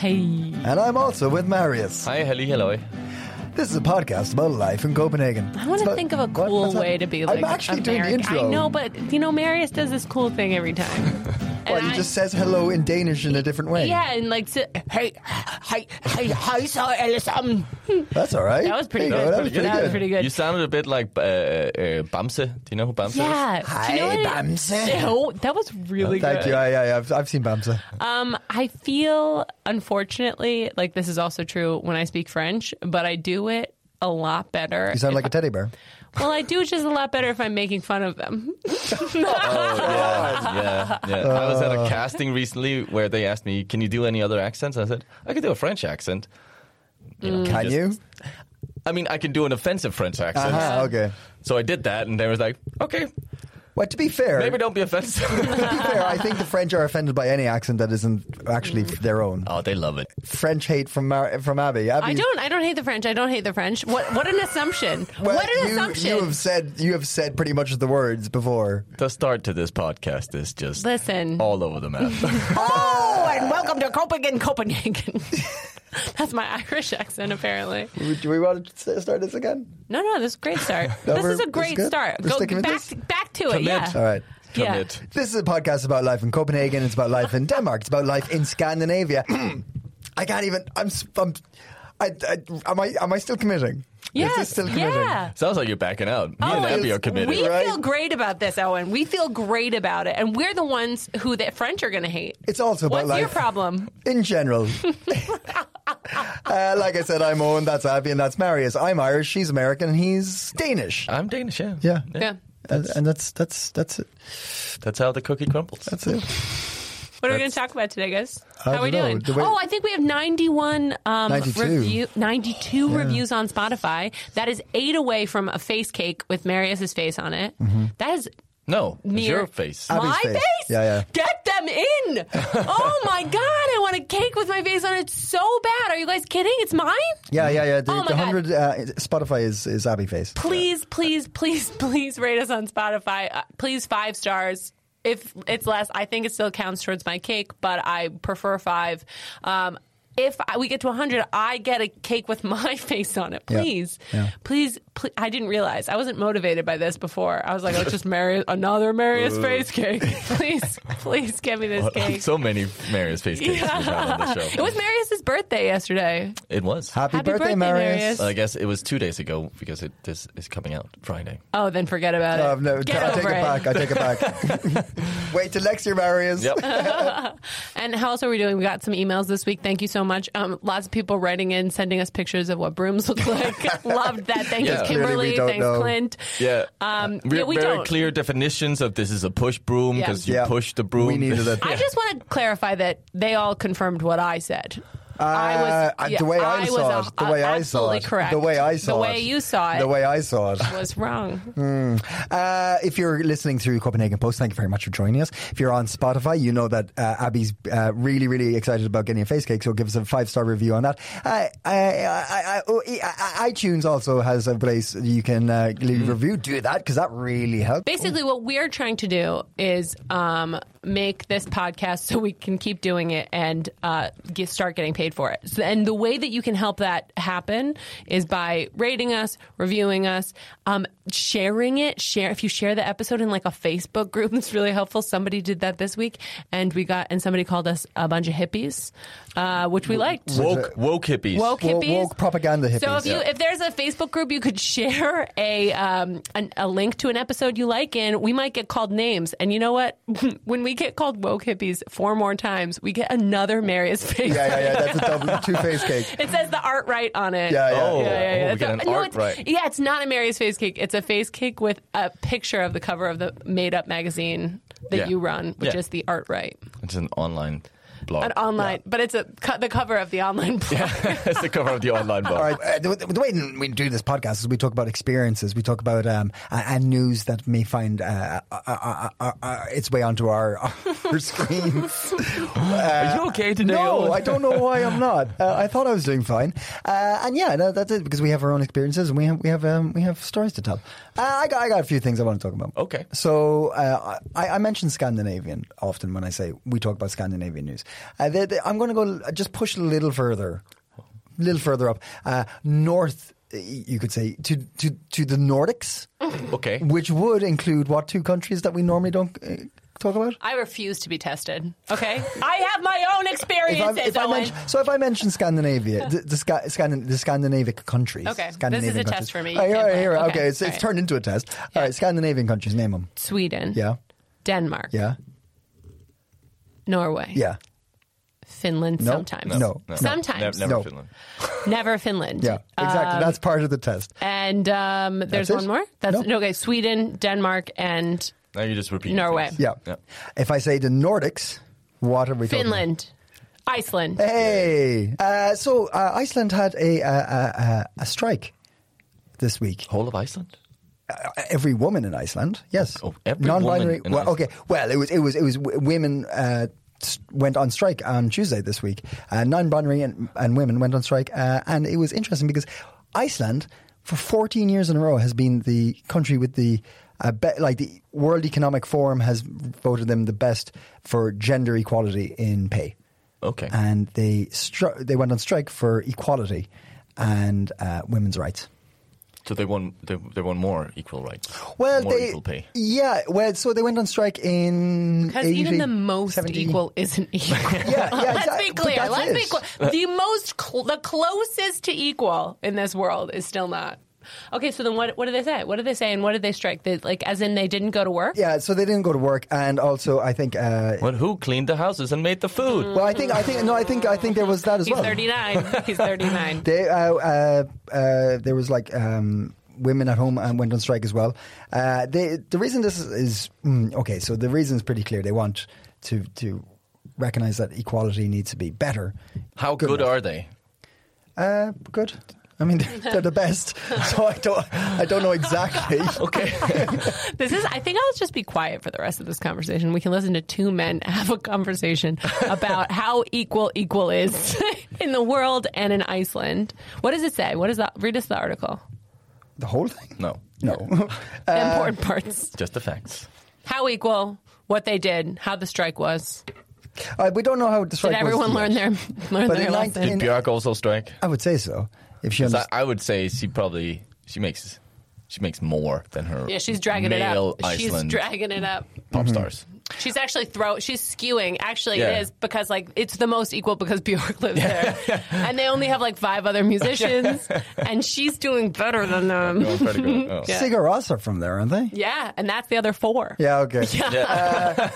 Hey. And I'm also with Marius. Hi, hello, hello. This is a podcast about life in Copenhagen. I want to think of a cool way to be like I'm actually doing the intro. I know, but you know, Marius does this cool thing every time. Well, he I- just says hello in Danish in a different way. Yeah, and like, si- hey, hey, hey, hej så alle sammen. That's all right. That was pretty There good. go. That was pretty That good. was pretty good. You sounded a bit like uh, uh, Bamse. Do you know who Bamse is? Yeah. Do you know Hi, what- Bamse. Ew, that was really Thank good. you. Yeah, yeah, yeah. I've, I've seen Bamse. Um, I feel, unfortunately, like this is also true when I speak French, but I do it a lot better. You sound like a teddy bear. Well, I do it just a lot better if I'm making fun of them. Yeah, yeah, yeah. I was at a casting recently where they asked me, "Can you do any other accents?" I said, "I can do a French accent." You know, Can just- you? I mean, I can do an offensive French accent. Uh-huh, okay. So I did that, and they was like, "Okay, Well, to be fair, maybe don't be offensive." to be fair, I think the French are offended by any accent that isn't actually their own. oh, they love it. French hate from Mar- from Abby. Abby I don't. I don't hate the French. I don't hate the French. What? What an assumption. Well, what an you, assumption. You have said you have said pretty much the words before. The start to this podcast is just Listen. all over the map. Oh, and welcome to Copenhagen, Copenhagen. That's my Irish accent, apparently. Do we want to start this again? No, no, this is a great start. No, this is a great is start. We're Go back, this? back to it. Commit. Yeah. All right. Yeah. Commit. This is a podcast about life in Copenhagen. It's about life in Denmark. It's about life in Scandinavia. I can't even. I'm. s- I'm I, I, am I? Am I still committing? Yes. Is still committing? Yeah. Sounds like you're backing out. Me Oh, and Abby it's- are committed. We Right? feel great about this, Owen. We feel great about it, and we're the ones who the French are going to hate. It's also about What's life your problem? in general. uh, like I said, I'm Owen. That's Abby, and that's Marius. I'm Irish. She's American. He's Danish. I'm Danish, yeah. Yeah. Yeah. And, and that's that's that's it. That's how the cookie crumbles. That's it. What are we going to talk about today, guys? How are we know. doing? The way- oh, I think we have 91 um, 92. review, 92 reviews on Spotify. That is eight away from a face cake with Marius's face on it. Mm-hmm. That is No, it's near your face. Abby's my face. face. Yeah, yeah. Get them in. oh my god! I want a cake with my face on it so bad. Are you guys kidding? It's mine. Yeah, yeah, yeah. The, Oh my the God. hundred uh, Spotify is is Abby face. Please, please, please, please rate us on Spotify. Uh, please five stars. If it's less, I think it still counts towards my cake, but I prefer five. Um, if I, we get to 100, I get a cake with my face on it. Please, Yeah. please, please. I didn't realize. I wasn't motivated by this before. I was like, let's just marry another Marius face cake. please, please give me this cake. So many Marius face cakes we've had on the show. It was Marius's birthday yesterday. It was. Happy, Happy birthday, birthday, Marius. Marius. Well, I guess it was two days ago because it this is coming out Friday. Oh, then forget about Oh, it. no, Get I take over it back. I take it back. Wait till next year, Marius. Yep. And how else are we doing? We got some emails this week. Thank you so much. Um, lots of people writing in, sending us pictures of what brooms look like. Loved that. Thanks, Yeah. Clearly we Kimberly. Thanks, know. Clint. yeah. Um, Re- yeah, we very don't. clear definitions of this is a push broom Yeah. because you Yeah. push the broom. We needed it. I just want to clarify that they all confirmed what I said. Uh, I was, the way I, saw it, the way I saw it, correct. the way I saw it. the it, way you saw it, the way I saw it. was wrong. Uh, if you're listening through Copenhagen Post, thank you very much for joining us. If you're on Spotify, you know that uh, Abby's uh, really, really excited about getting a face cake, so give us a five star review on that. Uh, I, I, I, I, iTunes also has a place you can uh, leave a review. Do that because that really helps. Basically, what we're trying to do is um, make this podcast so we can keep doing it and uh, get, start getting paid for it. So, and the way that you can help that happen is by rating us, reviewing us, um, sharing it. Share if you share the episode in like a Facebook group, that's really helpful. Somebody did that this week, and we got and somebody called us a bunch of hippies, uh, which we liked. woke woke hippies. Woke Woke- hippies, woke propaganda So if you if there's a Facebook group you could share a um an, a link to an episode you like in, we might get called names. And you know what? when we we get called woke hippies four more times, we get another Marius face. Yeah, yeah, yeah. That's a double two face cake. It says the art right on it. Yeah, yeah. Oh, yeah, yeah, yeah. Oh, we It's get an no, art it's, right. Yeah, it's not a Marius face cake. It's a face cake with a picture of the cover of the made up magazine that Yeah. you run, which Yeah. is the art right. It's an online blog. An online, but it's a co- the cover of the online blog. it's the cover of the online blog. All right. Uh, the, the way we do this podcast is we talk about experiences, we talk about um, uh, and news that may find uh, uh, uh, uh, uh, its way onto our, our screens. Are you okay today? No, Owen? I don't know why I'm not. Uh, I thought I was doing fine, uh, and yeah, no, that's it because we have our own experiences and we have we have um, we have stories to tell. Uh, I got I got a few things I want to talk about. Okay. So uh, I, I mention Scandinavian often when I say we talk about Scandinavian news. Uh, they, they, I'm going to go just push a little further, a little further up uh, north. You could say to to to the Nordics, Okay. which would include what two countries that we normally don't uh, talk about. I refuse to be tested. Okay, I have my own experiences. if I Owen. mention, so if I mention Scandinavia, the, the, Sca- Scandin- the Scandinavian countries. Okay, this is Scandinavian a test for me. Oh, You here, can't here, okay, Okay, it's, it's all right. turned into a test. All right, Scandinavian countries, name them. Sweden, Yeah, Denmark, yeah, Norway, yeah. Finland. No. Sometimes, No. No. sometimes, Never, never No. Finland. never Finland. Yeah, exactly. Um, That's part of the test. And um, there's That's it? one more. That's No. okay. Sweden, Denmark, and Now you just repeat. Norway. Yeah. Yeah. If I say the Nordics, what are we talking about? Finland, Iceland. Hey, uh, so uh, Iceland had a, uh, uh, a strike this week. Whole of Iceland. Uh, every woman in Iceland, yes. Oh, every Non-binary. woman in well, Iceland. okay. Well, it was it was it was women uh, s- went on strike on Tuesday this week. Uh, non-binary and, and women went on strike, uh, and it was interesting because Iceland, for 14 years in a row, has been the country with the uh, be- like the World Economic Forum has voted them the best for gender equality in pay Okay. and they stri- they went on strike for equality and uh, women's rights. So they want they, they want more equal rights. Well, more they equal pay. yeah. Well, so they went on strike in Because even the most 70. equal isn't equal. Yeah, yeah, Let's exactly. be clear. Let's be clear. The most, cl- the closest to equal in this world is still not. Okay, so then what? What did they say? What did they say, and what did they strike? They, like, as in they didn't go to work. Yeah, so they didn't go to work, and also I think. Uh, Well, who cleaned the houses and made the food? well, I think I think no, I think I think there was that as He's well. 39. He's 39. They, uh, uh, uh, there was like um, women at home and went on strike as well. Uh, they, the reason this is, is mm, okay. So the reason is pretty clear. They want to to recognize that equality needs to be better. How good, enough. are they? Uh, good. I mean, they're, they're the best. So I don't, I don't know exactly. Okay. This is. I think I'll just be quiet for the rest of this conversation. We can listen to two men have a conversation about how equal equal is in the world and in Iceland. What does it say? What is that? Read us the article. The whole thing? no, No. The important parts. just the facts. How equal, what they did, how the strike was. Uh, we don't know how the Did strike was everyone learn yet. their learn But their in lesson? nineteen- Did Björk also strike? I would say so. If she 'Cause I. I would say she probably she makes she makes more than her. yeah, she's dragging it male up. She's Iceland dragging it up. pop mm-hmm. stars. She's actually throw. She's skewing. Actually, Yeah. it is because like it's the most equal because Bjork lives there, and they only have like five other musicians, and she's doing better than them. Going pretty. Oh. Yeah. Sigur Rós are from there, aren't they? Yeah, and that's the other four. Yeah. Okay. Yeah.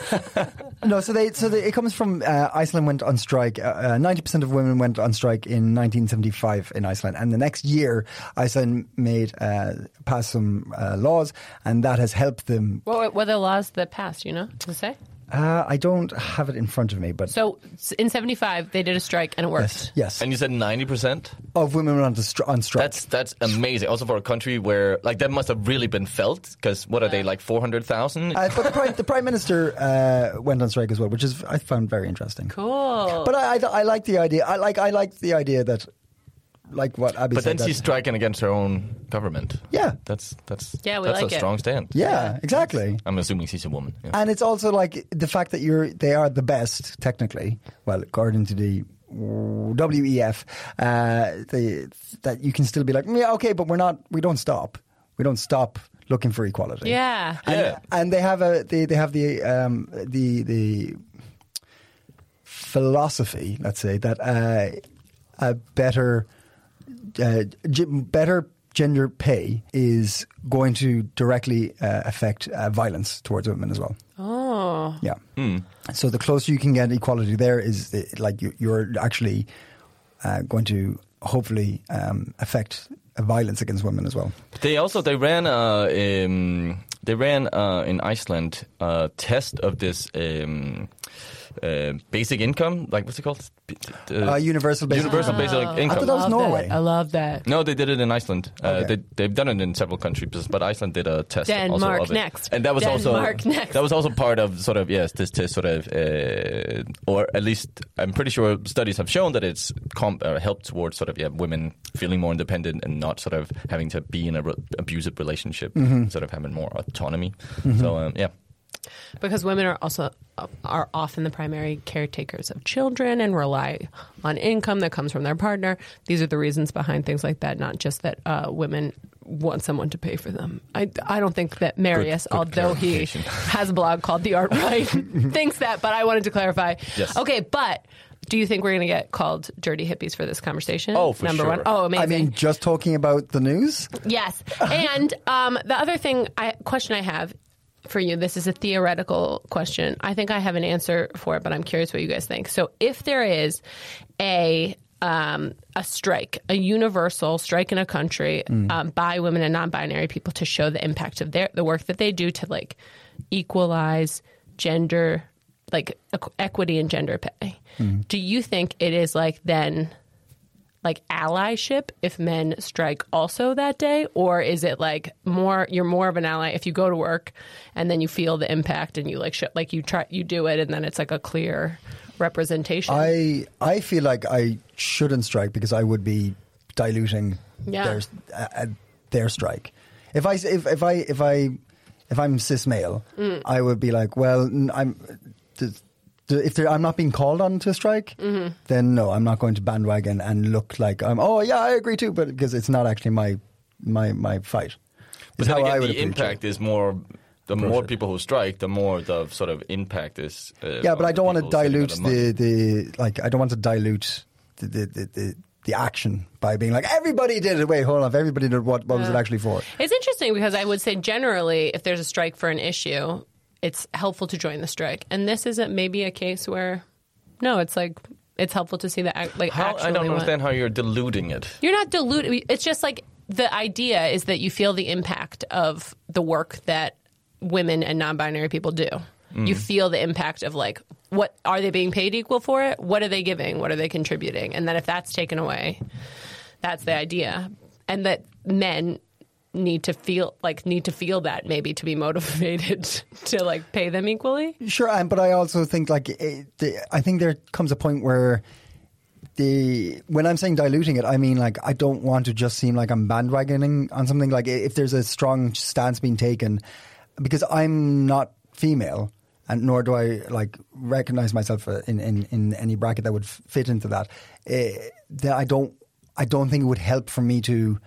No, so they so they, it comes from uh, Iceland went on strike. uh, Ninety percent of women went on strike in 1975 in Iceland, and the next year Iceland made uh, passed some uh, laws, and that has helped them. What were- were the laws that passed? You know, to say. Uh, I don't have it in front of me, but So in '75 they did a strike and it worked. yes, yes, And you said ninety percent. of women went on, to stri- on strike. That's that's amazing. Also for a country where like that must have really been felt because what are they like four hundred thousand? uh, but the prime, the prime minister uh, went on strike as well, which is I found very interesting. Cool. But I, I, I like the idea. I like I like the idea that, like what Abby But said. then she's striking against her own government. Yeah. that's that's Yeah, we that's like a it. strong stand. yeah, exactly. I'm assuming she's a woman. Yeah. And it's also like the fact that you're they are the best technically. Well, according to the WEF, uh, the, that you can still be like, yeah, okay, but we're not. We don't stop. We don't stop looking for equality. yeah. And, Yeah. and they have a they, they have the um, the the philosophy, let's say, that uh, a better uh, g- better gender pay is going to directly uh, affect uh, violence towards women as well. Oh. Yeah. Hmm. So the closer you can get equality there is uh, like you, you're actually uh, going to hopefully um, affect uh, violence against women as well. They also they ran uh, um, they ran uh, in Iceland a test of this um, uh, basic income, like what's it called? Uh, universal basic universal income. basic I thought that was Love Norway. I love that. No, they did it in Iceland. Uh, Okay. they, they've done it in several countries, but Iceland did a test. also Denmark of it. next. and that was Denmark also next. that was also part of sort of yes, this test sort of, uh, or at least I'm pretty sure studies have shown that it's comp- uh, helped towards sort of yeah women feeling more independent and not sort of having to be in a re- abusive relationship, Mm-hmm. sort of having more autonomy. So um, yeah. Because women are also are often the primary caretakers of children and rely on income that comes from their partner. These are the reasons behind things like that, not just that uh, women want someone to pay for them. I, I don't think that Marius, good although he has a blog called The Art Right, thinks that, but I wanted to clarify. Yes. Okay, but do you think we're going to get called dirty hippies for this conversation? Oh, for Number sure. one. Oh, amazing. I mean, just talking about the news. Yes. And um, the other thing, I, question I have for you, this is a theoretical question. I think I have an answer for it, but I'm curious what you guys think. So, if there is a um, a strike, a universal strike in a country um, by women and non-binary people to show the impact of their the work that they do to like equalize gender, like equ- equity and gender pay. Do you think it is like then? Like allyship if men strike also that day or is it like more you're more of an ally if you go to work and then you feel the impact and you like sh- like you try you do it and then it's like a clear representation I I feel like I shouldn't strike because I would be diluting Yeah. their uh, uh, their strike. If I if if I if I if I'm cis male, Mm. I would be like, well, I'm. If I'm not being called on to strike, Mm-hmm. then no, I'm not going to bandwagon and look like I'm. Oh yeah, I agree too, but because it's not actually my my my fight. But then how again, I would the impact is more. The more people who strike, the more the sort of impact is. Uh, Yeah, but I don't want to dilute the, the like. I don't want to dilute the the, the, the the action by being like everybody did it. Wait, hold on. If everybody did it, what what was it actually for? it's interesting because i would say generally if there's a strike for an issue it's helpful to join the strike and this isn't maybe a case where no it's like it's helpful to see that ac- like How, actually I don't what- understand how you're diluting it. You're not diluting. It's just like the idea is that you feel the impact of the work that women and non-binary people do. You mm. feel the impact of like what are they being paid equal for it? What are they giving? What are they contributing? And then if that's taken away, that's the idea. And that men need to feel like need to feel that maybe to be motivated to like pay them equally. Sure, but I also think like eh, the, I think there comes a point where the when I'm saying diluting it, I mean like I don't want to just seem like I'm bandwagoning on something. Like if there's a strong stance being taken, because I'm not female. And nor do I like recognize myself uh, in, in, in any bracket that would fit into that. Uh, that I don't I don't think it would help for me to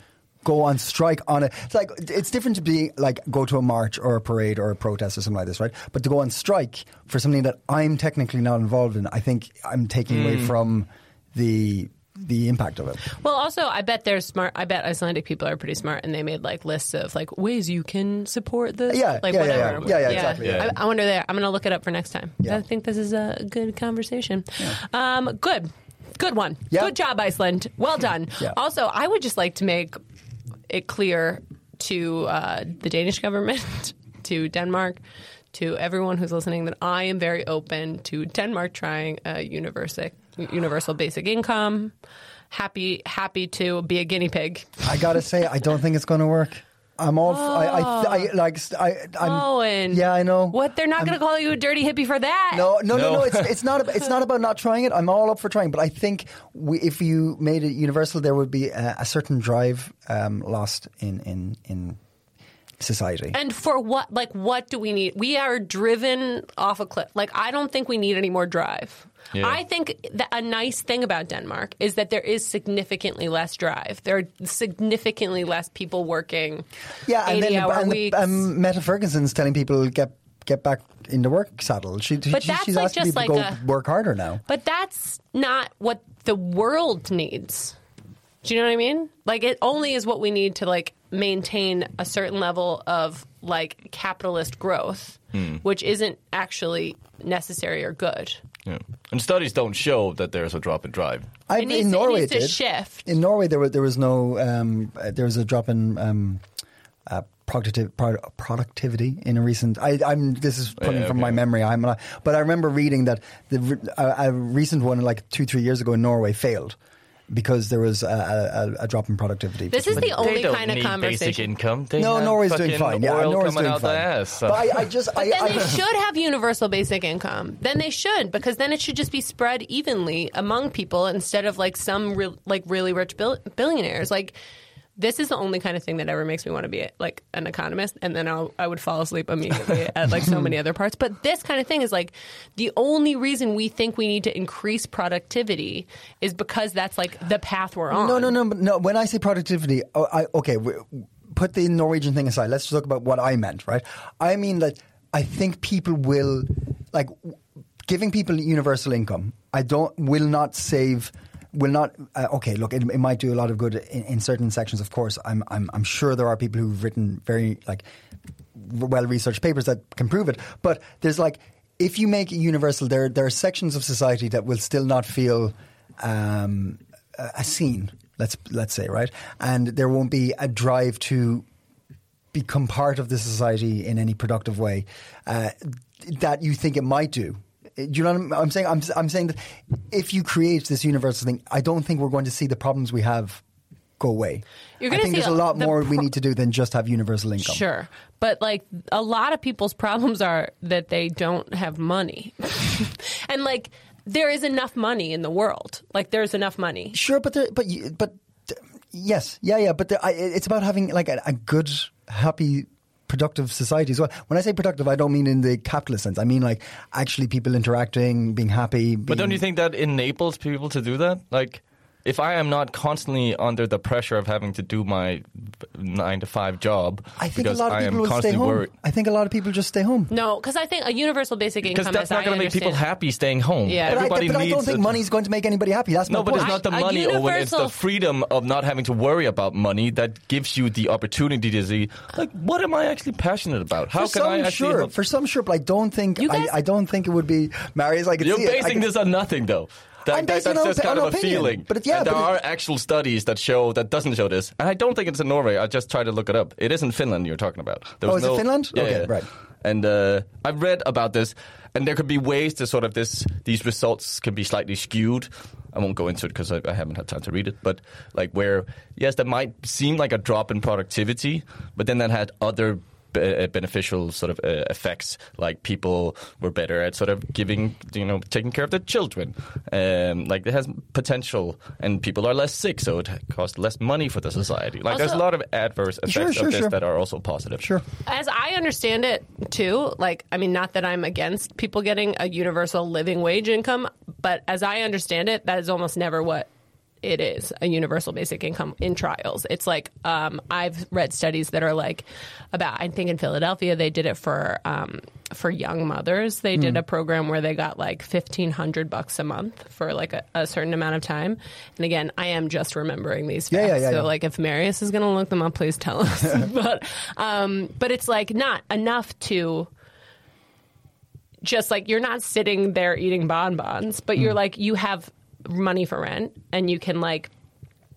go on strike on it. It's like it's different to be like go to a march or a parade or a protest or something like this, right? But to go on strike for something that I'm technically not involved in, I think I'm taking away from the the impact of it. Well, also, I bet they're smart. I bet Icelandic people are pretty smart, and they made like lists of like ways you can support this. Yeah, like yeah, yeah, whatever. yeah. Yeah, yeah, exactly, yeah. I, I wonder there. I'm going to look it up for next time. Yeah. I think this is a good conversation. Um, good, good one. Yeah. Good job, Iceland. Well done. Yeah. Also, I would just like to make it clear to uh, the Danish government, to Denmark. To everyone who's listening, that I am very open to Denmark trying a universal universal basic income. Happy, happy to be a guinea pig. I gotta say, I don't think it's going to work. I'm all. I, I, like. I. I'm, Owen. Yeah, I know. What? They're not going to call you a dirty hippie for that. No, no, no, no. No. It's it's not. About, it's not about not trying it. I'm all up for trying, but I think we, if you made it universal, there would be a, a certain drive um, lost in in in society. And for what? Like, what do we need? We are driven off a cliff. Like, I don't think we need any more drive. Yeah. I think that a nice thing about Denmark is that there is significantly less drive. There are significantly less people working. yeah, and then eighty-hour and the, um, Mette Frederiksen's telling people get get back in the work saddle. She, But she that's she's like asking just people like to go a- work harder now. But that's not what the world needs. Do you know what I mean? Like it only is what we need to like maintain a certain level of like capitalist growth, which isn't actually necessary or good. Yeah. And studies don't show that there's a drop in drive. I, It needs in to- it Norway, needs to did. shift. In Norway, there was there was no um, uh, there was a drop in um, uh, productiv- productivity in a recent. I, I'm this is pulling Yeah, from my memory. I'm not, but I remember reading that the a, a recent one like two three years ago in Norway failed because there was a, a, a drop in productivity. This is the they only don't kind of need basic conversation. income. They no, have Norway's doing fine. Yeah, oil Norway's doing out fine. ass. so- But I, I just I, Then I, they should have universal basic income. Then they should, because then it should just be spread evenly among people instead of like some real, like really rich bill- billionaires. Like this is the only kind of thing that ever makes me want to be like an economist, and then I'll, I would fall asleep immediately at like so many other parts. But this kind of thing is like the only reason we think we need to increase productivity is because that's like the path we're on. No, no, no, no. When I say productivity, oh, I, okay, put the Norwegian thing aside. Let's talk about what I meant, right? I mean that I think people will like giving people universal income. I don't will not save. Will not. Uh, okay, look, it, it might do a lot of good in, in certain sections. Of course, I'm, I'm. I'm sure there are people who've written very like well researched papers that can prove it. But there's like, if you make it universal, there there are sections of society that will still not feel um, a scene. Let's let's say right, and there won't be a drive to become part of the society in any productive way uh, that you think it might do. Do you know what I'm, I'm saying? I'm, I'm saying that if you create this universal thing, I don't think we're going to see the problems we have go away. You're I think there's a lot the more we need to do than just have universal income. Sure. But like a lot of people's problems are that they don't have money. and like there is enough money in the world. Like there's enough money. Sure, but there, but but yes, yeah, yeah. But there, I, it's about having like a, a good, happy, productive society as well. When I say productive, I don't mean in the capitalist sense. I mean like actually people interacting, being happy. But don't you think that enables people to do that? Like, if I am not constantly under the pressure of having to do my nine to five job I think a lot of I people will stay home. worried. I think a lot of people just stay home. No, because I think a universal basic income. Because that's not going to make people happy staying home. Yeah. But, I, Everybody but I don't think money is going to make anybody happy. That's No, my but point. it's not the A money, Owen. It's the freedom of not having to worry about money that gives you the opportunity to see, like, what am I actually passionate about? How for can some, I actually? sure. help- For some, sure, but I don't think. Guys- I, I don't think it would be. Marius, I could You're see it. I basing this on nothing, though. That, that- that's just kind of a feeling. But yeah, and there but are actual studies that show that doesn't show this, and I don't think it's in Norway. I just tried to look it up. It is in Finland. You're talking about. There Oh, is it Finland? Yeah, Okay, yeah. right. And uh, I've read about this, and there could be ways to sort of this. These results can be slightly skewed. I won't go into it because I, I haven't had time to read it. But like where, yes, that might seem like a drop in productivity, but then that had other be- uh, beneficial sort of uh, effects, like people were better at sort of giving, you know, taking care of their children. Um, like it has potential, and people are less sick, so it costs less money for the society. Like there's a lot of adverse effects Sure, sure, of this sure. that are also positive. Sure. As I understand it, too, like, I mean, not that I'm against people getting a universal living wage income, but as I understand it, that is almost never what it is a universal basic income in trials. It's like, um, I've read studies that are like about, I think in Philadelphia, they did it for, um, for young mothers. They Hmm. did a program where they got like 1500 bucks a month for like a, a certain amount of time. And again, I am just remembering these facts. yeah, yeah, so yeah. like if Marius is going to look them up, please tell us. but um, but it's like not enough to just like you're not sitting there eating bonbons, but Mm. you're like you have money for rent and you can like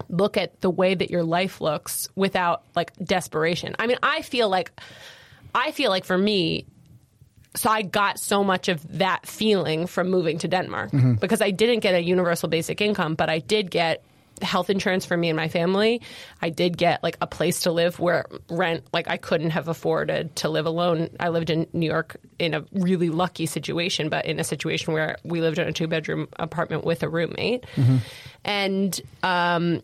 look at the way that your life looks without like desperation. I mean, I feel like I feel like for me so I got so much of that feeling from moving to Denmark Mm-hmm. because I didn't get a universal basic income, but I did get health insurance for me and my family. I did get like a place to live where rent like I couldn't have afforded to live alone. I lived in New York in a really lucky situation, but in a situation where we lived in a two bedroom apartment with a roommate. And um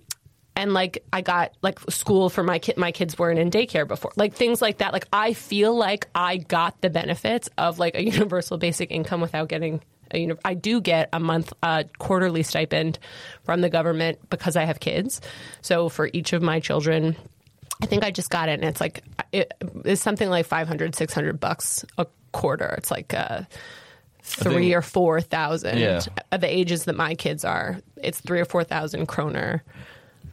and like I got like school for my kid. My kids weren't in daycare before, like things like that. Like I feel like I got the benefits of like a universal basic income without getting uni- I do get a month uh, quarterly stipend from the government because I have kids. So for each of my children, I think I just got it, and it's like it is something like 500, 600 bucks a quarter. It's like. Uh, Three or four thousand Yeah. at the ages that my kids are, it's three or four thousand kroner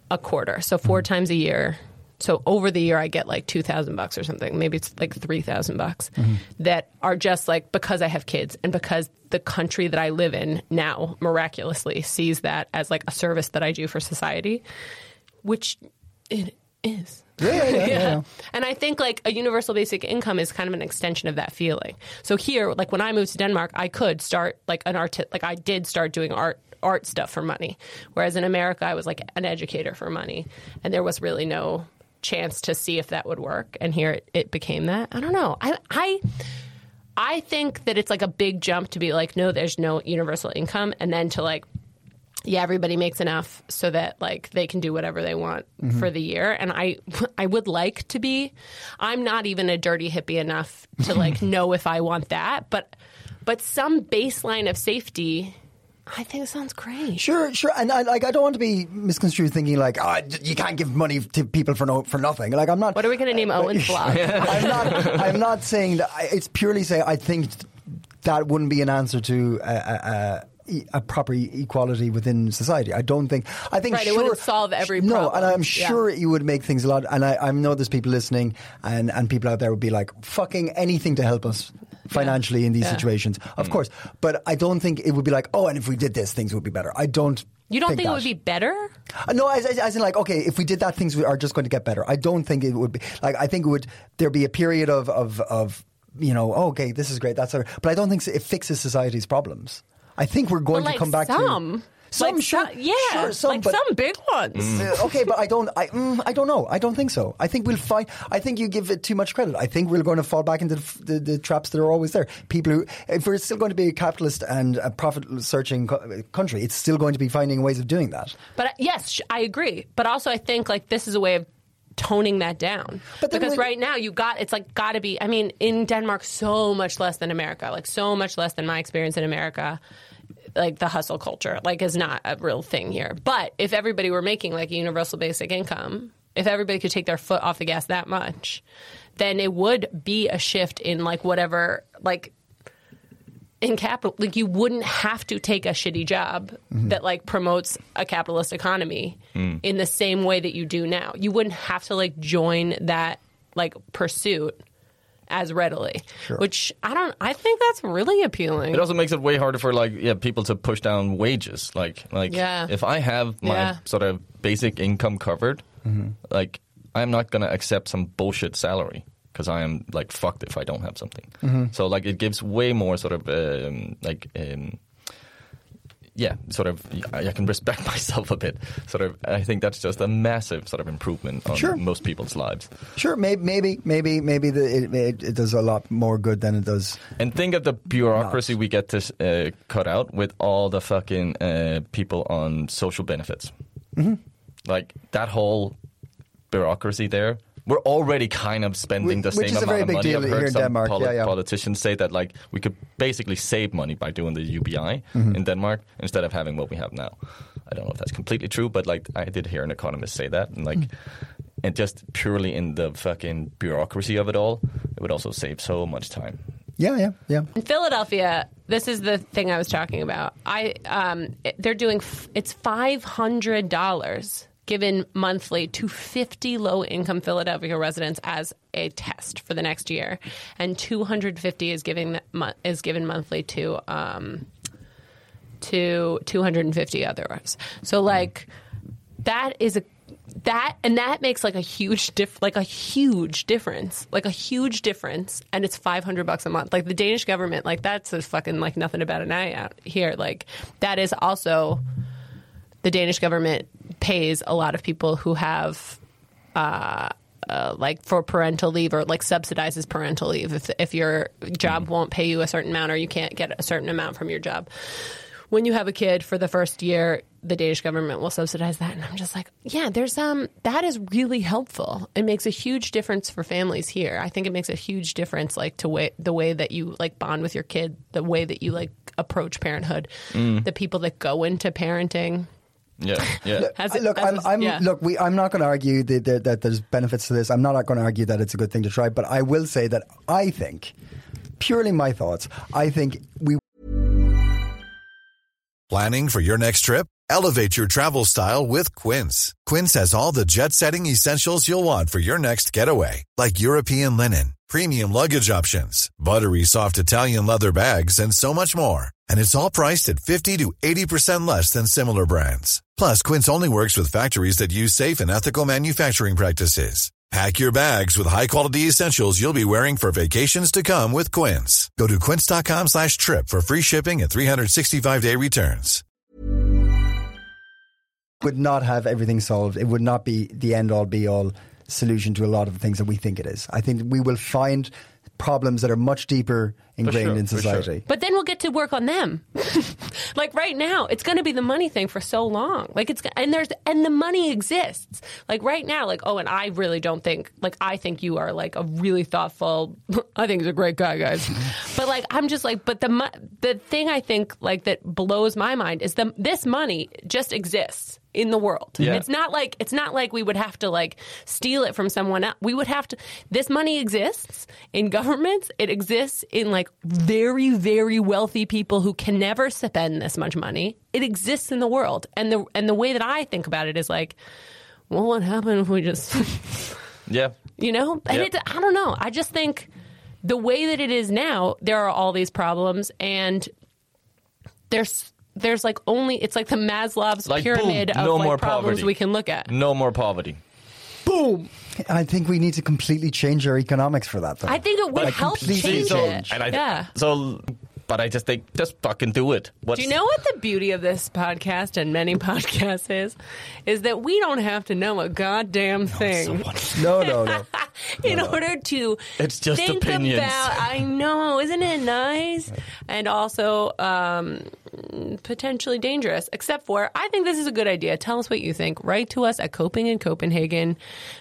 a quarter. So 4 times a year, so over the year I get like two thousand bucks or something. Maybe it's like three thousand bucks that are just like because I have kids and because the country that I live in now miraculously sees that as like a service that I do for society, which it is. Yeah, yeah, yeah, yeah. And I think like a universal basic income is kind of an extension of that feeling. So here, like when I moved to Denmark, I could start like an art, like I did start doing art art stuff for money. Whereas in America, I was like an educator for money, and there was really no chance to see if that would work. And here it, it became that. I don't know. I I. I think that it's like a big jump to be like, no, there's no universal income, and then to like, yeah, everybody makes enough so that like they can do whatever they want mm-hmm. for the year. And I, I would like to be. I'm not even a dirty hippie enough to like know if I want that, but but some baseline of safety. I think it sounds great. Sure, sure, and I, like I don't want to be misconstrued thinking like oh, you can't give money to people for no for nothing. Like I'm not. What are we going to name uh, Owen's blog? I'm not. I'm not saying that. I- It's purely saying I think that wouldn't be an answer to a, a, a, a proper equality within society. I don't think. I think Right, it wouldn't solve every problem. No, and I'm Yeah. sure you would make things a lot. And I, I know there's people listening, and and people out there would be like fucking anything to help us financially in these Yeah. situations. Of course, but I don't think it would be like oh, and if we did this, things would be better. I don't. You don't think, it would be better? Uh, No, as, as, as in like, okay, if we did that, things are just going to get better. I don't think it would be like. I think it would there be a period of of of you know, oh, okay, this is great, that's all but I don't think it fixes society's problems. I think we're going But, to come back some. to some, like sure, some, yeah, sure, some, like but, some big ones. uh, okay, but I don't. I, mm, I don't know. I don't think so. I think we'll find. I think you give it too much credit. I think we're going to fall back into the, the, the traps that are always there. People who, if we're still going to be a capitalist and a profit-searching co- country, it's still going to be finding ways of doing that. But uh, yes, I agree. But also, I think like this is a way of toning that down. But because when- right now you got it's like got to be. I mean, in Denmark, so much less than America. Like so much less than my experience in America. Like the hustle culture, like is not a real thing here. But if everybody were making like a universal basic income, if everybody could take their foot off the gas that much, then it would be a shift in like whatever like in capital like you wouldn't have to take a shitty job mm-hmm. that like promotes a capitalist economy mm. in the same way that you do now. You wouldn't have to like join that like pursuit as readily which i don't i think that's really appealing It also makes it way harder for like yeah people to push down wages. Like like Yeah. if I have my Yeah. sort of basic income covered, like I'm not gonna accept some bullshit salary because I am like fucked if I don't have something. So like it gives way more sort of um, like. Um, yeah, sort of. I I can respect myself a bit. Sort of. I think that's just a massive sort of improvement on Sure. most people's lives. Sure, maybe, maybe, maybe, maybe the, it, it, it does a lot more good than it does. And think of the bureaucracy we get to uh, cut out with all the fucking uh, people on social benefits. Mm-hmm. Like that whole bureaucracy there. We're already kind of spending Whi- the which same is a amount very of big money. deal I've here heard in some Denmark. Yeah, yeah. politicians say that like we could basically save money by doing the UBI Mm-hmm. in Denmark instead of having what we have now. I don't know if that's completely true, but like I did hear an economist say that, and like, Mm. and just purely in the fucking bureaucracy of it all, it would also save so much time. Yeah, yeah, yeah. in Philadelphia, this is the thing I was talking about. I um, they're doing f- it's five hundred dollars given monthly to fifty low income Philadelphia residents as a test for the next year, and two hundred fifty is giving is given monthly to um, to two hundred and fifty others. So like that is a that and that makes like a huge diff like a huge difference like a huge difference. And it's 500 bucks a month. Like the danish government like that's a fucking like nothing about an eye out here like that is also the danish government pays a lot of people who have uh, uh, like for parental leave or like subsidizes parental leave if if your job won't pay you a certain amount or you can't get a certain amount from your job. When you have a kid for the first year, the Danish government will subsidize that, and I'm just like, yeah, there's um that is really helpful. It makes a huge difference for families here. I think it makes a huge difference, like to way the way that you like bond with your kid, the way that you like approach parenthood, the people that go into parenting. Yeah, yeah. Has it- look, has I'm, I'm yeah. look. We, I'm not going to argue that, that, that there's benefits to this. I'm not going to argue that it's a good thing to try. But I will say that I think, purely my thoughts, I think we Planning for your next trip? Elevate your travel style with Quince. Quince has all the jet setting essentials you'll want for your next getaway, like European linen, premium luggage options, buttery soft Italian leather bags, and so much more. And it's all priced at 50 to 80% less than similar brands. Plus, Quince only works with factories that use safe and ethical manufacturing practices. Pack your bags with high-quality essentials you'll be wearing for vacations to come with Quince. Go to quince.com slash trip for free shipping and 365-day returns. would not have everything solved. It would not be the end all be all solution to a lot of the things that we think it is. I think we will find problems that are much deeper ingrained sure, in for sure. society. But then we'll get to work on them. like right now, it's going to be the money thing for so long. Like it's and there's and the money exists. Like right now, like oh, and I really don't think like I think you are like a really thoughtful. I think he's a great guy, guys. but like I'm just like, but the mo- the thing I think like that blows my mind is the this money just exists in the world. Yeah. It's not like it's not like we would have to like steal it from someone else. We would have to this money exists in governments. It exists in like very very wealthy people who can never spend this much money. It exists in the world. And the and the way that I think about it is like well what happened if we just Yeah. you know? And Yeah. it, I don't know. I just think the way that it is now, there are all these problems, and there's there's like only it's like the Maslow's Like, pyramid boom, of no like more problems poverty. we can look at. No more poverty. Boom! I think we need to completely change our economics for that. Though. I think it would Like, help completely change so, it. And I, yeah. So, but I just think just fucking do it. What's, Do you know what the beauty of this podcast and many podcasts is? Is that we don't have to know a goddamn thing. no, no, no. in order to It's just think opinions. about I know, isn't it nice? And also um, potentially dangerous. Except for I think this is a good idea. Tell us what you think. Write to us at Coping in Copenhagen.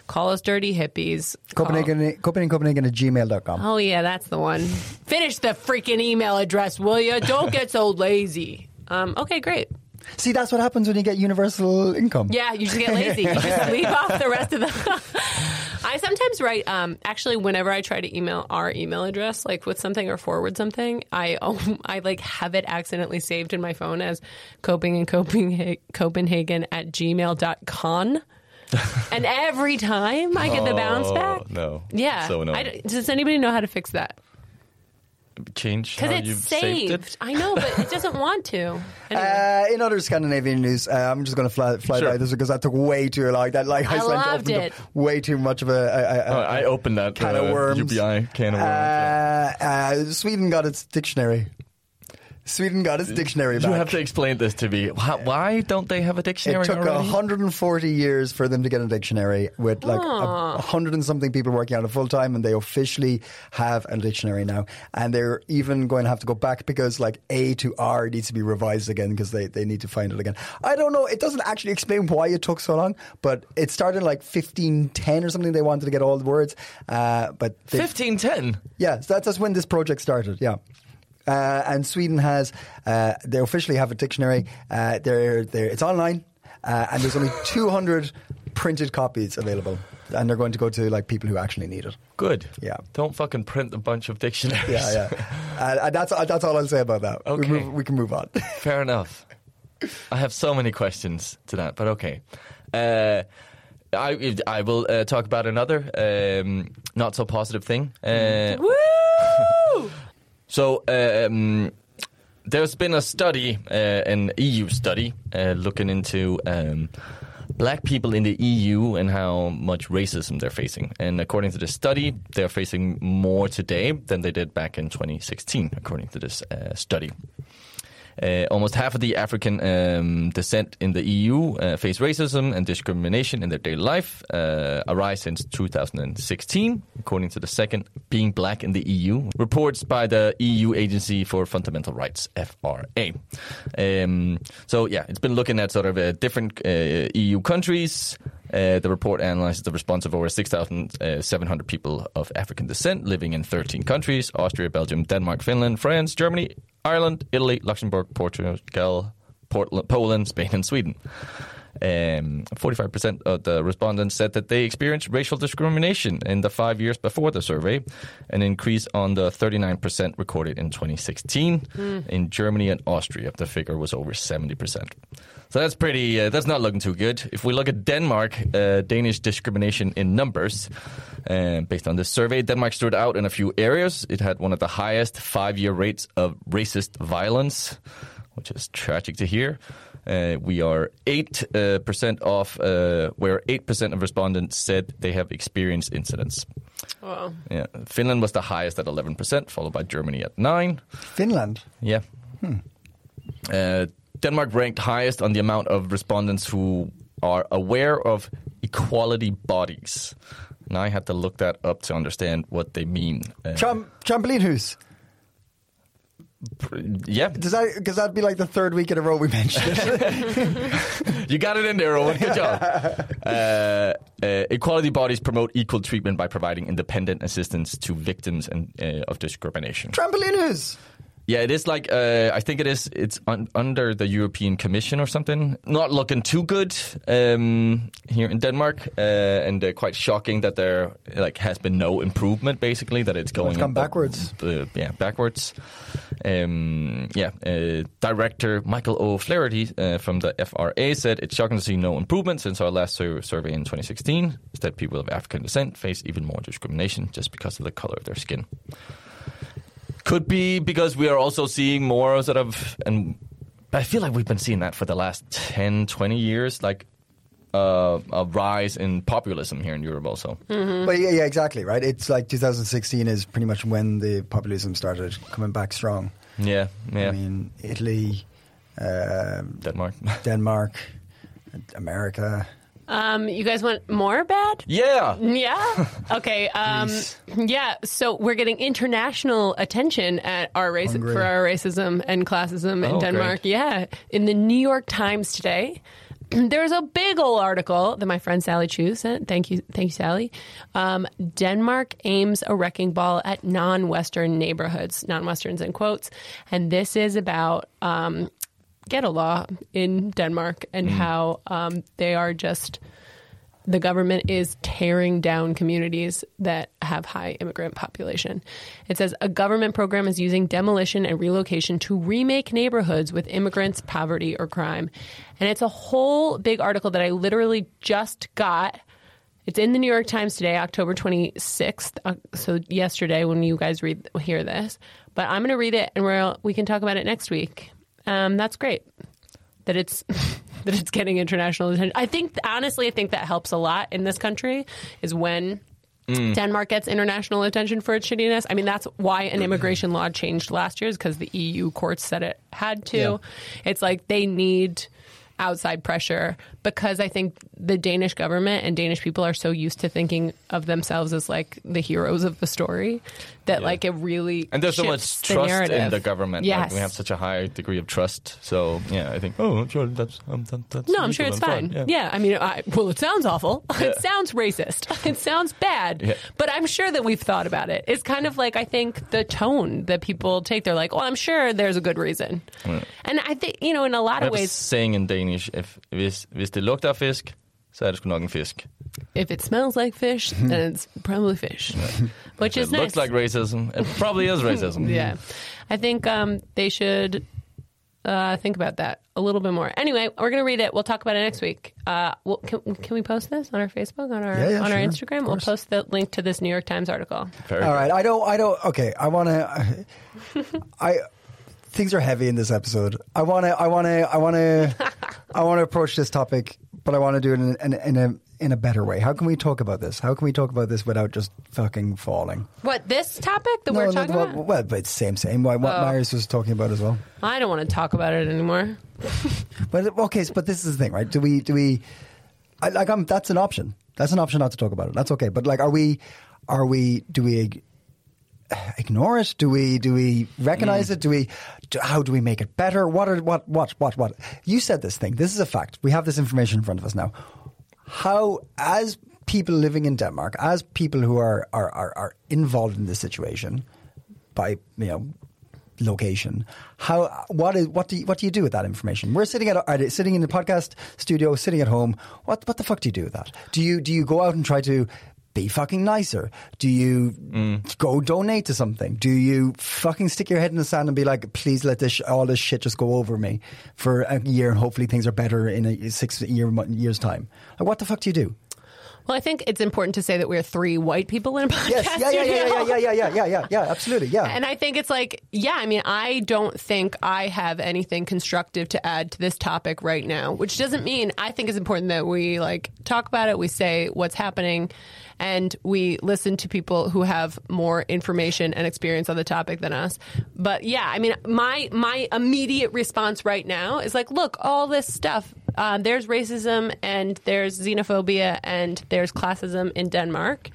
Call us dirty hippies. Call- Copenhagen, Copenhagen, Copenhagen at gmail.com. Oh yeah, that's the one. Finish the freaking email address, will you? Don't get so lazy. Um, okay, great. See, that's what happens when you get universal income. Yeah, you just get lazy. You just leave off the rest of the. I sometimes write. Um, actually, whenever I try to email our email address, like with something or forward something, I um, I like have it accidentally saved in my phone as coping and Copenhagen, Copenhagen at gmail.com. and every time I get the bounce Oh, back. no. Yeah. So annoying. I does anybody know how to fix that? Change Because how it's you've saved. saved it? I know, but it doesn't want to. Anyway. Uh, in other Scandinavian news, uh, I'm just going to fly, fly Sure. by this because that took way too long. That like I Iceland loved opened it. up way too much of a. a, a, Oh, I opened that can uh, of worms. UBI can of worms. yeah. Uh, uh, Sweden got its dictionary. Sweden got its dictionary back. You have to explain this to me. Why, why don't they have a dictionary It took already? 140 years for them to get a dictionary with like a, a hundred and something people working on it full time, and they officially have a dictionary now. And they're even going to have to go back because like A to R needs to be revised again because they, they need to find it again. I don't know. It doesn't actually explain why it took so long, but it started in like 1510 or something. They wanted to get all the words, uh, but they, 1510. yeah, so that's, that's when this project started. Yeah. Uh, and Sweden has, uh, they officially have a dictionary. Uh, they're, they're, it's online, uh, and there's only 200 printed copies available. And they're going to go to like people who actually need it. Good. Yeah. Don't fucking print a bunch of dictionaries. Yeah, yeah. uh, and that's, that's all I'll say about that. Okay. We, move, we can move on. Fair enough. I have so many questions to that, but okay. Uh, I I will uh, talk about another um, not so positive thing. Uh, Woo! So um, there's been a study, uh, an EU study, uh, looking into um, black people in the EU and how much racism they're facing. And according to this study, they're facing more today than they did back in 2016, according to this uh, study. Uh, almost half of the African um, descent in the EU uh, face racism and discrimination in their daily life, uh, since 2016, according to the second Being Black in the EU, reports by the EU Agency for Fundamental Rights, FRA. Um, so, yeah, it's been looking at sort of uh, different uh, EU countries. Uh, the report analyzes the response of over 6,700 people of African descent living in 13 countries Austria, Belgium, Denmark, Finland, France, Germany, Ireland, Italy, Luxembourg, Portugal, Portland, Poland, Spain, and Sweden. Um, 45% of the respondents said that they experienced racial discrimination in the five years before the survey, an increase on the 39% recorded in 2016. In Germany and Austria, the figure was over 70%. So that's pretty. Uh, that's not looking too good. If we look at Denmark, uh, Danish discrimination in numbers, uh, based on this survey, Denmark stood out in a few areas. It had one of the highest five-year rates of racist violence, which is tragic to hear. Uh, we are eight uh, percent off, uh, where eight percent of respondents said they have experienced incidents. Wow. Yeah, Finland was the highest at eleven percent, followed by Germany at nine. Finland. Yeah. Uh, Denmark ranked highest on the amount of respondents who are aware of equality bodies. And I had to look that up to understand what they mean. Uh, Tram- trampolinehus. Yeah, Does that because that'd be like the third week in a row we mentioned it. you got it in there, Owen. Good job. uh, uh, equality bodies promote equal treatment by providing independent assistance to victims and, uh, of discrimination. trampolinehus. Yeah, it is like uh, I think it is. It's un- under the European Commission or something. Not looking too good um, here in Denmark, uh, and uh, quite shocking that there like has been no improvement. Basically, that it's going gone up- backwards. yeah, backwards. Um, yeah, uh, director Michael O'Flaherty uh, from the FRA said it's shocking to see no improvement since our last sur- survey in 2016. Instead, people of African descent face even more discrimination just because of the color of their skin. Could be because we are also seeing more sort of, and I feel like we've been seeing that for the last 10, 20 years, like uh, a rise in populism here in Europe also. But yeah, yeah, exactly right. It's like 2016 is pretty much when the populism started coming back strong. Yeah, yeah. I mean, Italy, um, Denmark. Denmark, America. Um, you guys want more bad? yeah. Yeah. Okay. Um, yeah. So we're getting international attention at our race Hungary. for our racism and classism in Oh, Denmark. great. Yeah. In the New York Times today, there's a big old article that my friend Sally Chu sent. Thank you, thank you, Sally. Um, Denmark aims a wrecking ball at non-Western neighborhoods, non-Westerns in quotes, and this is about. Um, Ghetto law in Denmark and how um, they are just the government is tearing down communities that have high immigrant population. It says a government program is using demolition and relocation to remake neighborhoods with immigrants, poverty, or crime. And it's a whole big article that I literally just got. It's in the New York Times today, October 26th. Uh, so yesterday when you guys read hear this. But I'm going to read it and we're, we can talk about it next week. Um, that's great that it's that it's getting international attention. I think honestly, I think that helps a lot in this country is when Denmark gets international attention for its shittiness. I mean, that's why an mm-hmm. immigration law changed last year is because the EU courts said it had to. Yeah. It's like they need outside pressure because I think the Danish government and Danish people are so used to thinking of themselves as like the heroes of the story that like it really And there's so much the trust in the government. Yes, Like, we have such a high degree of trust. So yeah, I think. Oh, sure, that's um, that, that's. No, I'm sure it's and fine. Yeah. I mean, I, well, it sounds awful. It sounds racist. It sounds bad. Yeah. But I'm sure that we've thought about it. It's kind of like I think the tone that people take. They're like, "Well, I'm sure there's a good reason." And I think you know, in a lot of ways, saying in Danish: if hvis hvis det lugter af fisk, så er det sgu nok en fisk. if it smells like fish, then it's probably fish, which If is it nice. looks like racism, it probably is racism. yeah, I think um, they should uh, think about that a little bit more. Anyway, we're gonna read it. We'll talk about it next week. Uh, well, can, can we post this on our Facebook on our Yeah, yeah, on our Instagram? We'll post the link to this New York Times article. Very All good. right, I don't, I don't. Okay, I want to. I things are heavy in this episode. I want to, I want to, I want to, I want to approach this topic, but I want to do it in, in, in a in a better way. How can we talk about this? How can we talk about this without just fucking falling? What this topic that we're talking well, about? well, but same, same. What, what Oh. Marius was talking about as well. I don't want to talk about it anymore. But okay, but this is the thing, right? Do we do we I, like I'm that's an option. That's an option not to talk about it. That's okay. But like are we are we do we ignore it? Do we do we recognize mm. it? Do we do, how do we make it better? What are what what what what? You said this thing. This is a fact. We have this information in front of us now. How as people living in Denmark, as people who are are are, are involved in this situation by you know location. How what is what do you, what do you do with that information? We're sitting at are sitting in the podcast studio, sitting at home. What what the fuck do you do with that? Do you do you go out and try to be fucking nicer? Do you mm. go donate to something? Do you fucking stick your head in the sand and be like, please let this sh- all this shit just go over me for a year and hopefully things are better in a six year years time? Like, what the fuck do you do? Well, I think it's important to say that we're three white people in a podcast. Yes, yeah, yeah, yeah, yeah, yeah, yeah, yeah, yeah, yeah, yeah, absolutely, yeah. And I think it's like, yeah, I mean, I don't think I have anything constructive to add to this topic right now, which doesn't mean I think it's important that we like talk about it, we say what's happening, and we listen to people who have more information and experience on the topic than us. But yeah, I mean, my my immediate response right now is like, look, all this stuff. Uh, there's racism and there's xenophobia and there's classism in Denmark.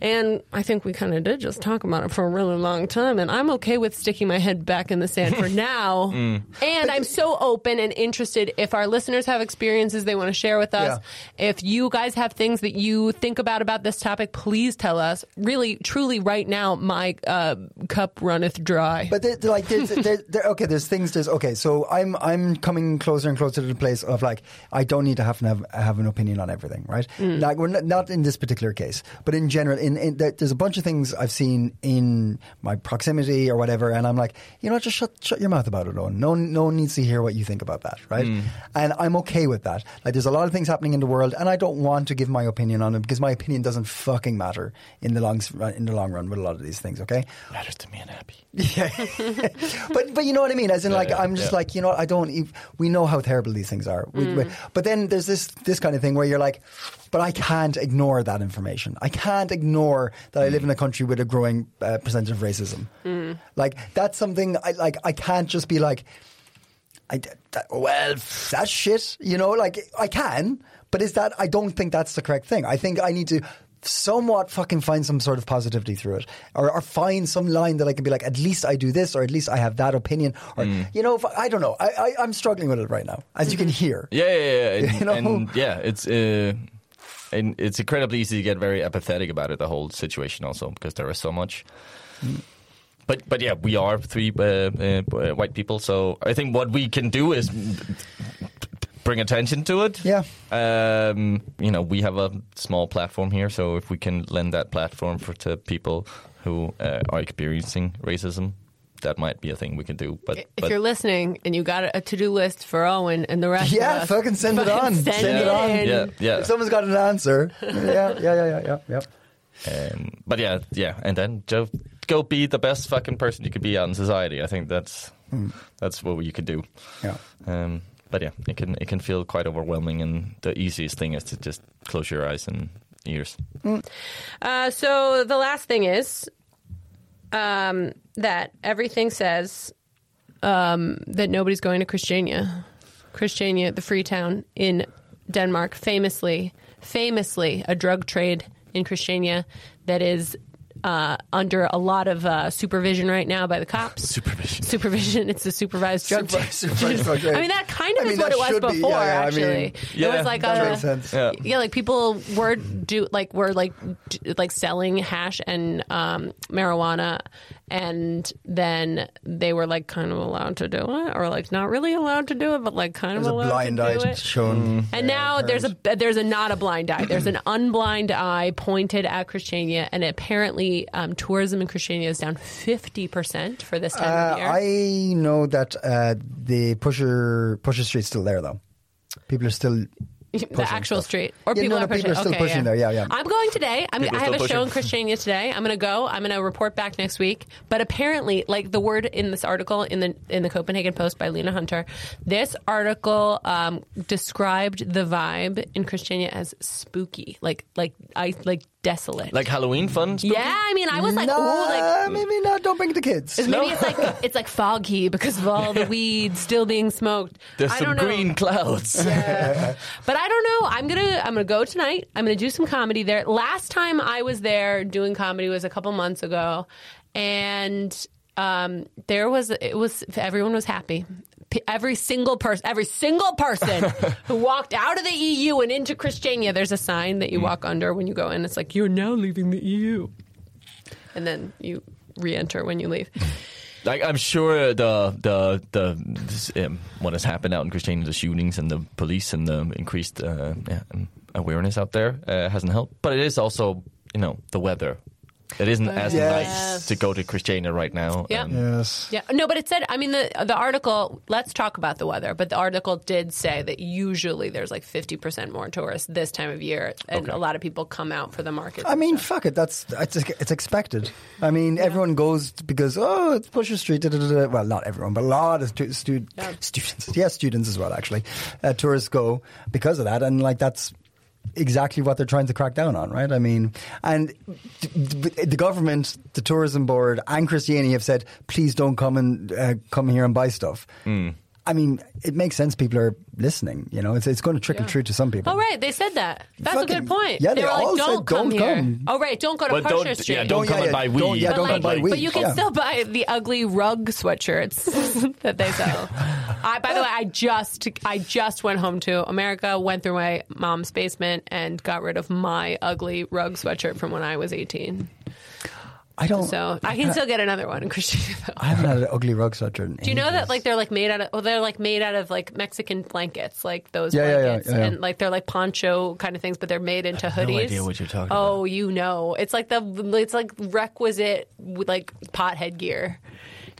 And I think we kind of did just talk about it for a really long time. And I'm okay with sticking my head back in the sand for now. Mm. And I'm so open and interested if our listeners have experiences they want to share with us. If you guys have things that you think about about this topic, please tell us. Really, truly, right now, my uh, cup runneth dry. But there, there- like, there's, there, there, okay, there's things. There's okay. So I'm I'm coming closer and closer to the place of like I don't need to have to have, have an opinion on everything, right? Like we're not, not in this particular case, but in general, in, in there, there's a bunch of things I've seen in my proximity or whatever, and I'm like, you know, just shut shut your mouth about it, Owen. No no one needs to hear what you think about that, right? Mm. And I'm okay with that. Like, there's a lot of things happening in the world, and I don't want to give my opinion on it because my opinion doesn't fucking matter in the long in the long run with a lot of these things. Okay. Matters to me and happy. but but you know what I mean. As in, like, yeah, I'm just yeah. like, you know, I don't. ev- We know how terrible these things are. We, we- mm. but then there's this this kind of thing where you're like, but I can't ignore that information. I can't ignore that I live in a country with a growing uh, percentage of racism. Like that's something I like. I can't just be like, I that, well, that's shit. You know, like I can, but is that? I don't think that's the correct thing. I think I need to. Somewhat fucking find some sort of positivity through it, or, or find some line that I can be like, at least I do this, or at least I have that opinion, or you know, if, I don't know. I, I I'm struggling with it right now, as you can hear. Yeah, yeah, yeah. And, You know? and yeah, it's uh, and it's incredibly easy to get very apathetic about it. The whole situation, also because there is so much. But but yeah, we are three uh, uh, white people, so I think what we can do is bring attention to it. Yeah. Um, you know, we have a small platform here, so if we can lend that platform for to people who uh, are experiencing racism, that might be a thing we can do. But if but you're listening and you got a to do list for Owen and the rest Yeah, of us, fucking send it on. Send, Send it, it on. in. yeah, yeah. If someone's got an answer, yeah, yeah, yeah, yeah, yeah, yeah. Um, but yeah, yeah, and then Joe, go be the best fucking person you could be out in society. I think that's that's what you could do. Yeah. Um, but yeah, it can it can feel quite overwhelming, and the easiest thing is to just close your eyes and ears. Uh, so the last thing is um, that everything says um, that nobody's going to Christiania. Christiania, the free town in Denmark, famously, famously a drug trade in Christiania that is uh, under a lot of uh, supervision right now by the cops. Supervision. Supervision. It's a supervised drug Super- trade. supervised drug trade. I mean, that kind of I is mean, what it was should be. before. Yeah, yeah, I actually, mean, it was like a. Yeah. yeah, like people were do like were like d- like selling hash and um, marijuana, and then they were like kind of allowed to do it, or like not really allowed to do it, but like kind There's of a allowed blind to eye do it. shown. And now there's a there's a not a blind eye. There's an unblind eye pointed at Christiania, and apparently um, tourism in Christiania is down fifty percent for this time Uh, of year. I know that uh, the Pusher Pusher Street's still there though. People are still the actual stuff. street, or Yeah, people no, are pushing. people are still okay, pushing yeah. there, yeah, yeah. I'm going today. I'm, I have a show in Christiania today. I'm going to go. I'm going to report back next week. But apparently, like the word in this article in the in the Copenhagen Post by Lena Hunter, this article um, described the vibe in Christiania as spooky, like like I like desolate. Like Halloween fun. spooky? yeah, I mean, I was like, nah, oh, like maybe not. Don't bring the kids. maybe it's like it's like foggy because of all the weed still being smoked. There's I some don't know. green clouds. But I don't know. I'm gonna I'm gonna go tonight. I'm gonna do some comedy there. Last time I was there doing comedy was a couple months ago, and um, there was it was everyone was happy. Every single person, every single person who walked out of the EU and into Christiania, there's a sign that you walk under when you go in. It's like you're now leaving the EU, and then you re-enter when you leave. Like I'm sure the the the this, um, what has happened out in Christiania, the shootings and the police and the increased uh, yeah, um, awareness out there uh, hasn't helped. But it is also you know the weather. It isn't as Yes. nice to go to Christiania right now. Yeah. Um, Yes. Yeah, no, but it said. I mean, the the article. Let's talk about the weather. But the article did say that usually there's like fifty percent more tourists this time of year, and Okay. a lot of people come out for the market. I mean, fuck it. That's it's, it's expected. I mean, everyone goes because oh, it's Pusher Street. Da, da, da, da. Well, not everyone, but a lot of stu- stu- Yeah. students, yeah, students as well. Actually, uh, tourists go because of that, and like that's exactly what they're trying to crack down on, right? I mean, and the government, the tourism board, and Christiania have said, please don't come and uh, come here and buy stuff. I mean, it makes sense. People are listening. You know, it's it's going to trickle through to some people. Oh right, they said that. That's a good point. yeah, they were like, all don't said, come "Don't here. come." Oh right, don't go to But Pusher Street. yeah, don't Oh, come yeah, and yeah, buy don't- weed. yeah, but, don't like, buy weed. but you can yeah. still buy the ugly rug sweatshirts that they sell. I, by the way, I just I just went home to America, went through my mom's basement, and got rid of my ugly rug sweatshirt from when I was eighteen. I don't. So I can still get another one in Christian. I haven't had an ugly rug sweater. in Do you know that like they're like made out of well they're like made out of like Mexican blankets like those Yeah, yeah, yeah, blankets yeah, yeah. and like they're like poncho kind of things but they're made into have no hoodies. idea what you're talking Oh, you know, it's like the it's like requisite like pothead headgear.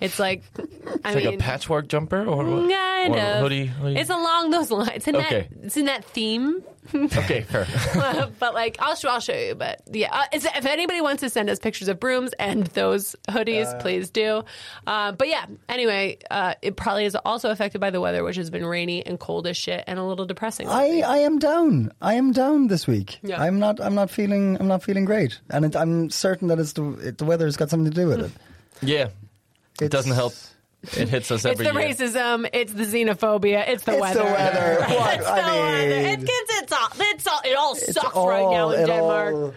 It's like I It's like mean a patchwork jumper or what? kind or of hoodie, hoodie? It's along those lines. It's in Okay. that it's in that theme. okay, fair. but like I'll show I'll show you. But yeah, uh, is- if anybody wants to send us pictures of brooms and those hoodies, please do. Uh, but yeah, anyway, uh, it probably is also affected by the weather, which has been rainy and cold as shit and a little depressing. I, I am down. I am down this week. Yeah. I'm not. I'm not feeling. I'm not feeling great, and it, I'm certain that it's the it, the weather's got something to do with it. yeah, it doesn't help. It hits us every it's the year. racism. It's the xenophobia. It's the It's weather. the weather. What? it's I the weather. mean- It gets it's all. It's all. It all It's sucks right now in it Denmark. all-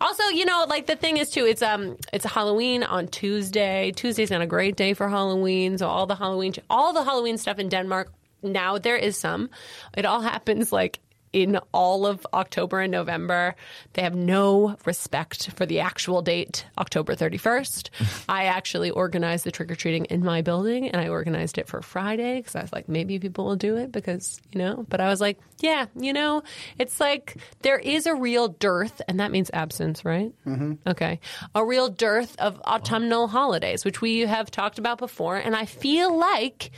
Also, you know, like the thing is too, it's um, it's Halloween on Tuesday. Tuesday's not a great day for Halloween, so all the Halloween, all the Halloween stuff in Denmark now there is some. It all happens like in all of October and November. They have no respect for the actual date, October 31st. I actually organized the trick or treating in my building and I organized it for Friday because I was like, maybe people will do it because, you know, but I was like, yeah, you know, it's like there is a real dearth, and that means absence, right? Mm-hmm. Okay. A real dearth of autumnal holidays, which we have talked about before. And I feel like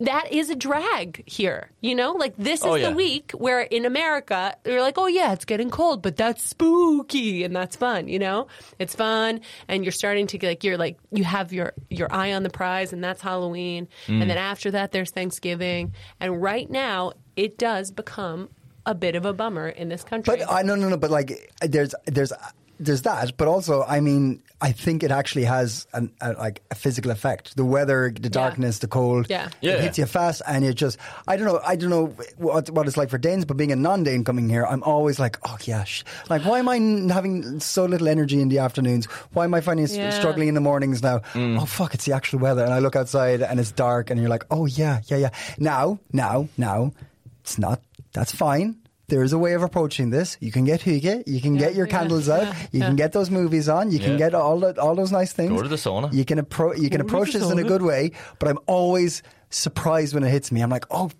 that is a drag here. You know, like this is Oh, yeah. the week where in America you're like, oh yeah, it's getting cold, but that's spooky and that's fun. You know, it's fun, and you're starting to get like you're like you have your your eye on the prize, and that's Halloween, Mm. and then after that there's Thanksgiving, and right now it does become a bit of a bummer in this country. But I no no no. But like, there's there's there's that. But also, I mean, I think it actually has an, a, like a physical effect. The weather, the darkness, the cold. Yeah. Yeah. It hits you fast, and you just. I don't know. I don't know what what it's like for Danes, but being a non-Dane coming here, I'm always like, oh yeah, sh-. like why am I n- having so little energy in the afternoons? Why am I finding s- Yeah. struggling in the mornings now? Mm. Oh fuck, it's the actual weather, and I look outside and it's dark, and you're like, oh yeah, yeah, yeah. Now, now, now, it's not. That's fine. There is a way of approaching this. You can get hygge, you can get your yeah, candles out, yeah, you can get those movies on, you can get all the, all those nice things. Go to the sauna. You can appro- you can Go approach the this in a good way, but I'm always surprised when it hits me. I'm like, oh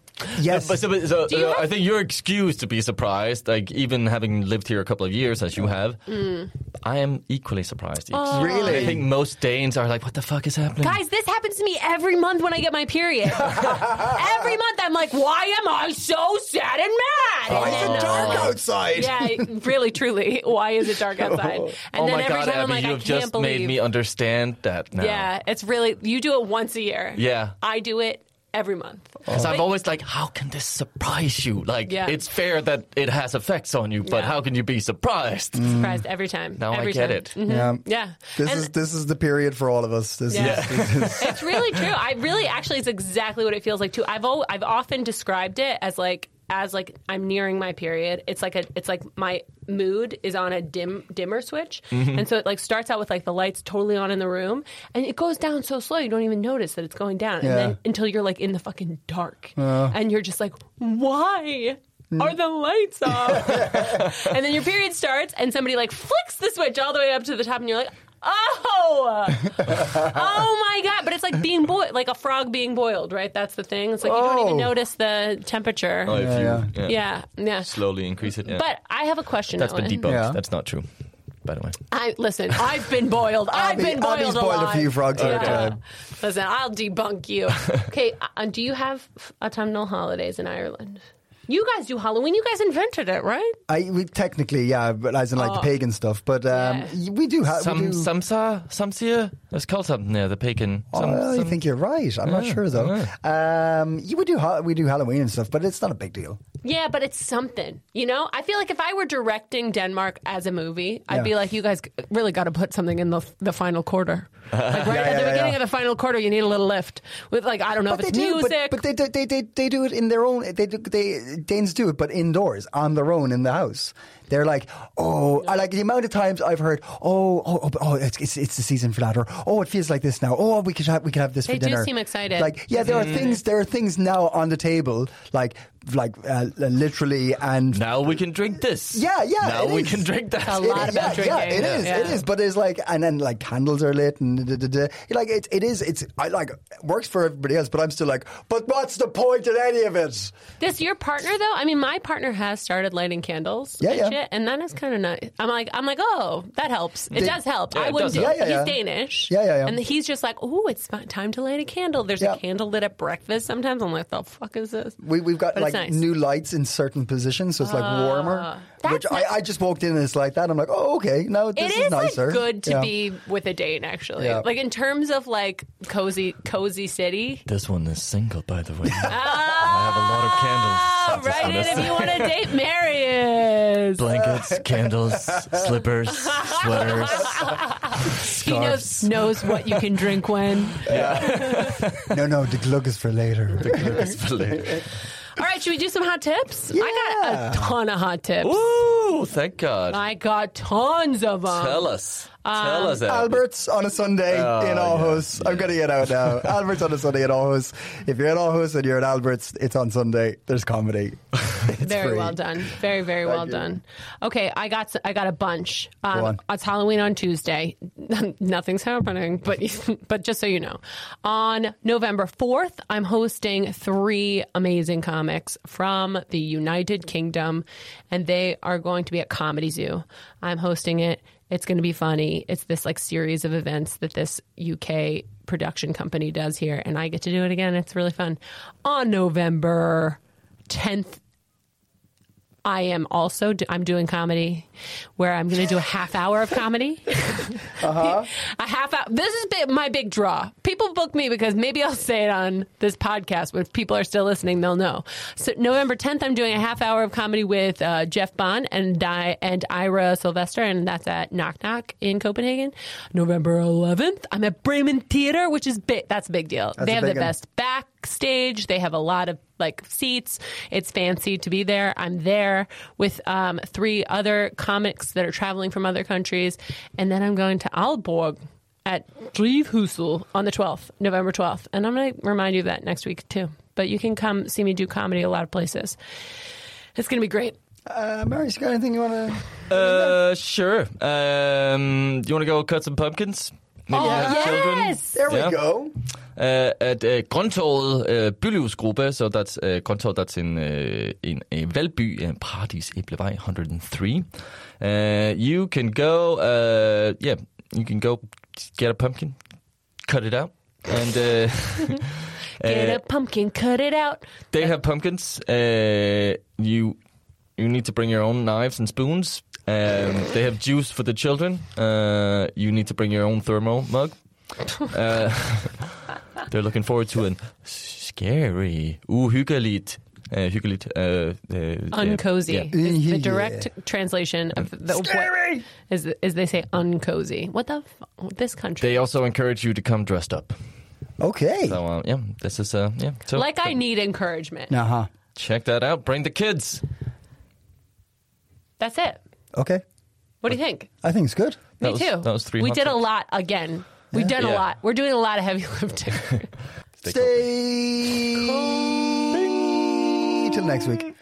yes, But so, so, Do you uh, have- I think you're excused to be surprised. Like even having lived here a couple of years, as you have, I am equally surprised. Oh. Really? I think most Danes are like, "What the fuck is happening?" Guys, this happens to me every month when I get my period. every month I'm like, why am I so sad and mad? Why And is it dark uh, outside? Yeah, really, truly. Why is it dark outside? And oh then my every god, time I'm like, you I have can't just believe. made me understand that now. yeah, it's really you do it once a year. Yeah. I do it every month. Because I'm always like, how can this surprise you? Like, Yeah. it's fair that it has effects on you, but Yeah. how can you be surprised? surprised every time. Now I get time. it. Mhm. Yeah. Yeah. This And- is this is the period for all of us. This Yeah. is, this is it's really true. I really actually it's exactly what it feels like too. I've al- I've often described it as like as like I'm nearing my period. It's like a it's like my mood is on a dim dimmer switch. Mm-hmm. And so it like starts out with like the lights totally on in the room and it goes down so slow you don't even notice that it's going down. Yeah. And then until you're like in the fucking dark. and you're just like, "Why?" Are the lights off? and then your period starts, and somebody like flicks the switch all the way up to the top, and you're like, Oh, oh my god! But it's like being boiled, like a frog being boiled, right? That's the thing. It's like you don't even Oh. notice the temperature. Oh, if you yeah. yeah, yeah, yeah. slowly increase it. Yeah. But I have a question. that's been Owen. debunked. Yeah. That's not true, by the way. I listen. I've been boiled. I've Abby- been boiled Abby's a boiled a lot. few frogs at a Yeah. time. Listen, I'll debunk you. Okay, uh, do you have autumnal holidays in Ireland? You guys do Halloween. You guys invented it, right? I we technically yeah, but as in like the pagan stuff. But um, Oh. Yeah. we do have Some we do, samsa, samsia. It's called something. Yeah, the pagan. Some, Oh, I some- think you're right. I'm not Yeah, sure though. Um, you would do ha- we do Halloween and stuff, but it's not a big deal. Yeah, but it's something. You know, I feel like if I were directing Denmark as a movie, I'd Yeah. be like, you guys really got to put something in the the final quarter. Like right Yeah, at yeah, the yeah, beginning yeah. of the final quarter, you need a little lift with like I don't know But if they it's do, but, music. but they, they they they do it in their own. They do, they Danes do it, but indoors on their own in the house. They're like, oh, I like the amount of times I've heard, oh, oh, oh, oh it's, it's it's the season for that, or oh, it feels like this now. Oh, we could have we could have this They for do dinner. seem excited. Like, yeah, there are things there are things now on the table, like like uh, literally and Now we can drink this. Yeah, yeah, Now we is. can drink that. A It- lot about yeah, yeah, drinking. it is. Yeah. It is. But it's like, and then like candles are lit, and da, da, da, da. like it, it is. It's I like it works for everybody else, but I'm still like, but what's the point in any of it? Does your partner though? I mean, my partner has started lighting candles. Yeah, and yeah. Shit, and that is kind of nice. I'm like, I'm like, oh, that helps. It does help. Yeah, I it wouldn't does do help. it. Yeah, yeah, He's yeah. Danish. Yeah, yeah, yeah. And he's just like, oh, it's fi- time to light a candle. There's Yeah. a candle lit at breakfast. Sometimes I'm like, the fuck is this? We, we've got But it's like nice. new lights in certain positions, so it's like warmer. Ah, that's Which nice. I, I just walked in and it's like that. I'm like, oh, okay, now this It is, nicer. like good to Yeah. be with a date, actually. Yeah. Like in terms of like cozy, cozy city. This one is single, by the way. Ah, a lot of candles. Oh, I right in if you want to date Marius. Blankets, candles, slippers, sweaters, He knows knows what you can drink when. Yeah. no, no, the gløgg is for later. The gløgg is for later. All right, should we do some hot tips? I got a ton of hot tips. Ooh, thank God. I got tons of them. Tell us. Um, us that. Albert's on a Sunday Oh, in yeah, Aarhus. I'm going to get out now. Albert's on a Sunday in Aarhus. If you're in Aarhus and you're at Albert's, it's on Sunday. There's comedy. It's Very free. well done. Very very well you. done. Okay, I got I got a bunch. Go on. Um, it's Halloween on Tuesday. Nothing's happening, but but just so you know, on November fourth, I'm hosting three amazing comics from the United Kingdom, and they are going to be at Comedy Zoo. I'm hosting it. It's going to be funny. It's this like series of events that this UK production company does here, and I get to do it again. It's really fun. On November 10th I am also do, I'm doing comedy where I'm going to do a half hour of comedy. Uh-huh. a half hour. This is my big draw. People book me because maybe I'll say it on this podcast, but if people are still listening, they'll know. So November 10th, I'm doing a half hour of comedy with uh, Jeff Bond and Di- and Ira Sylvester, and that's at Knock Knock in Copenhagen. November 11th, I'm at Bremen Theater, which is big. That's a big deal. That's they have the one. best backstage. They have a lot of like seats. It's fancy to be there. I'm there with um, three other comics that are traveling from other countries, and then I'm going to Aalborg at Drivhusel on the 12th, November 12th, and I'm going to remind you of that next week too. But you can come see me do comedy a lot of places. It's going to be great. Uh, Marius, you got anything you want to? Uh, sure. Um, do you want to go cut some pumpkins? Maybe Oh, have children? yes! There we Yeah. go. Uh, at uh, Grøntorvet uh, Bylivsgruppe, so that's uh, Grøntorvet, that's in uh, in a Valby, uh, Paradisæblevej 103. Uh, you can go, uh, yeah, you can go get a pumpkin, cut it out, and uh, Get a pumpkin, cut it out. they have pumpkins. Uh, you you need to bring your own knives and spoons. Um, they have juice for the children. Uh, you need to bring your own thermo mug. Uh, they're looking forward to an scary, uhyggeligt, uh, hyggeligt, uh, uh, Uncozy Yeah. is the Yeah. direct translation of the Scary! is is they say uncozy. What the f- this country? They also encourage you to come dressed up. Okay. So uh, yeah, this is uh, yeah. So like I need encouragement. Uh huh. check that out. Bring the kids. That's it. Okay. What do you think? I think it's good. Me That was- too. that was three We hot did a lot again. We've done a lot. We're doing a lot of heavy lifting. Stay cool. till next week.